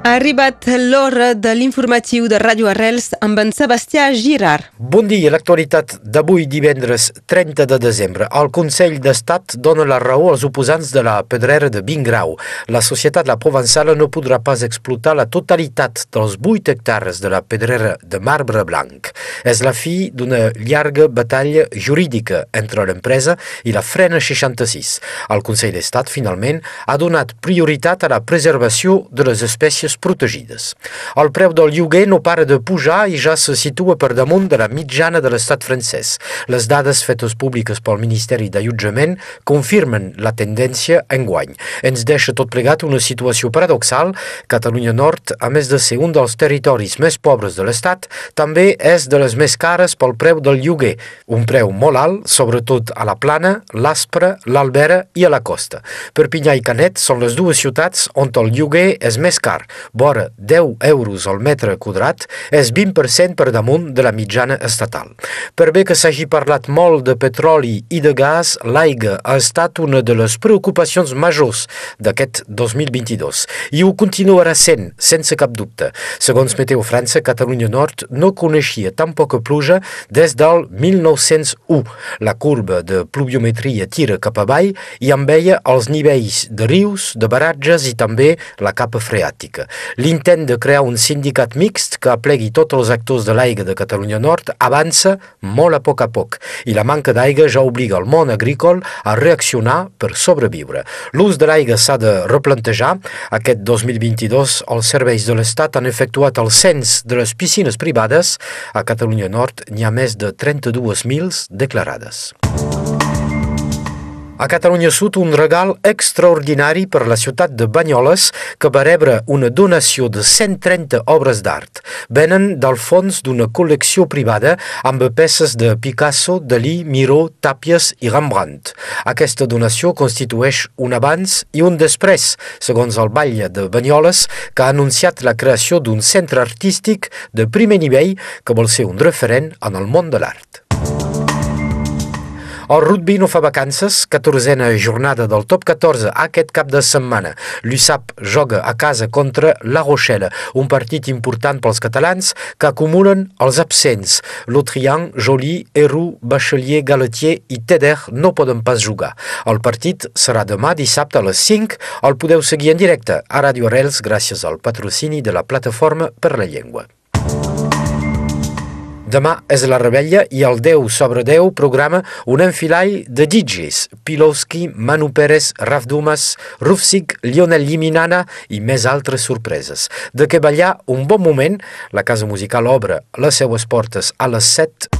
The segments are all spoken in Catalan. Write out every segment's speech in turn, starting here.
Ha arribat l'hora de l'informatiu de Ràdio Arrels amb en Sebastià Girard. Bon dia. L'actualitat d'avui divendres 30 de desembre. El Consell d'Estat dona la raó als oposants de la pedrera de Vingrau. La societat La Provençala no podrà pas explotar la totalitat dels 8 hectares de la pedrera de marbre blanc. És la fi d'una llarga batalla jurídica entre l'empresa i la Frena 66. El Consell d'Estat, finalment, ha donat prioritat a la preservació de les espècies espècies protegides. El preu del lloguer no para de pujar i ja se situa per damunt de la mitjana de l'estat francès. Les dades fetes públiques pel Ministeri d'Allotjament confirmen la tendència enguany. Ens deixa tot plegat una situació paradoxal. Catalunya Nord, a més de ser un dels territoris més pobres de l'estat, també és de les més cares pel preu del lloguer. Un preu molt alt, sobretot a la Plana, l'Aspre, l'Albera i a la costa. Perpinyà i Canet són les dues ciutats on el lloguer és més car vora 10 euros al metre quadrat, és 20% per damunt de la mitjana estatal. Per bé que s'hagi parlat molt de petroli i de gas, l'aigua ha estat una de les preocupacions majors d'aquest 2022 i ho continuarà sent, sense cap dubte. Segons Meteo França, Catalunya Nord no coneixia tan poca pluja des del 1901. La curva de pluviometria tira cap avall i en veia els nivells de rius, de baratges i també la capa freàtica. L'intent de crear un sindicat mixt que aplegui tots els actors de l'aigua de Catalunya Nord avança molt a poc a poc i la manca d'aigua ja obliga el món agrícola a reaccionar per sobreviure. L'ús de l'aigua s'ha de replantejar. Aquest 2022 els serveis de l'Estat han efectuat el cens de les piscines privades. A Catalunya Nord n'hi ha més de 32.000 declarades. A Catalunya Sud, un regal extraordinari per la ciutat de Banyoles que va rebre una donació de 130 obres d'art. Venen del fons d'una col·lecció privada amb peces de Picasso, Dalí, Miró, Tàpies i Rembrandt. Aquesta donació constitueix un abans i un després, segons el Batlle de Banyoles, que ha anunciat la creació d'un centre artístic de primer nivell que vol ser un referent en el món de l'art. El rugby no fa vacances, 14a jornada del top 14 aquest cap de setmana. L'USAP joga a casa contra La Rochelle, un partit important pels catalans que acumulen els absents. L'Autrian, Joly, Héroux, Bachelier, Galetier i Teder no poden pas jugar. El partit serà demà dissabte a les 5. El podeu seguir en directe a Radio Arrels gràcies al patrocini de la Plataforma per la Llengua. Demà és la rebella i el 10 sobre 10 programa un enfilall de DJs. Pilowski, Manu Pérez, Raf Dumas, Rufsig, Lionel Liminana i més altres sorpreses. De què ballar un bon moment, la Casa Musical obre les seues portes a les 7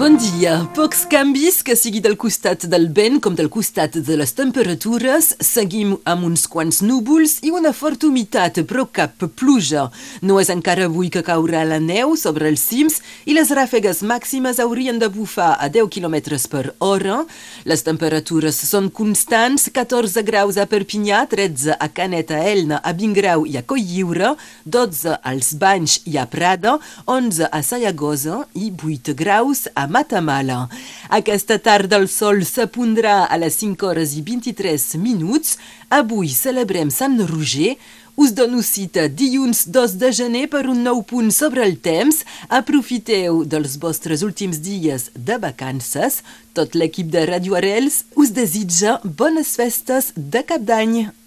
Bon dia. Pocs canvis, que sigui del costat del vent com del costat de les temperatures. Seguim amb uns quants núvols i una forta humitat, però cap pluja. No és encara avui que caurà la neu sobre els cims i les ràfegues màximes haurien de bufar a 10 km per hora. Les temperatures són constants, 14 graus a Perpinyà, 13 a Canet, a Elna, a Vingrau i a Cotlliure, 12 als Banys i a Prada, 11 a Sayagosa i 8 graus a Matamala. Aquesta tarda el sol s'apondrà a les 5 hores i 23 minuts. Avui celebrem Sant Roger, us dono cita dilluns 2 de gener per un nou punt sobre el temps. Aprofiteu dels vostres últims dies de vacances. Tot l'equip de Radio Arels us desitja bones festes de cap d'any.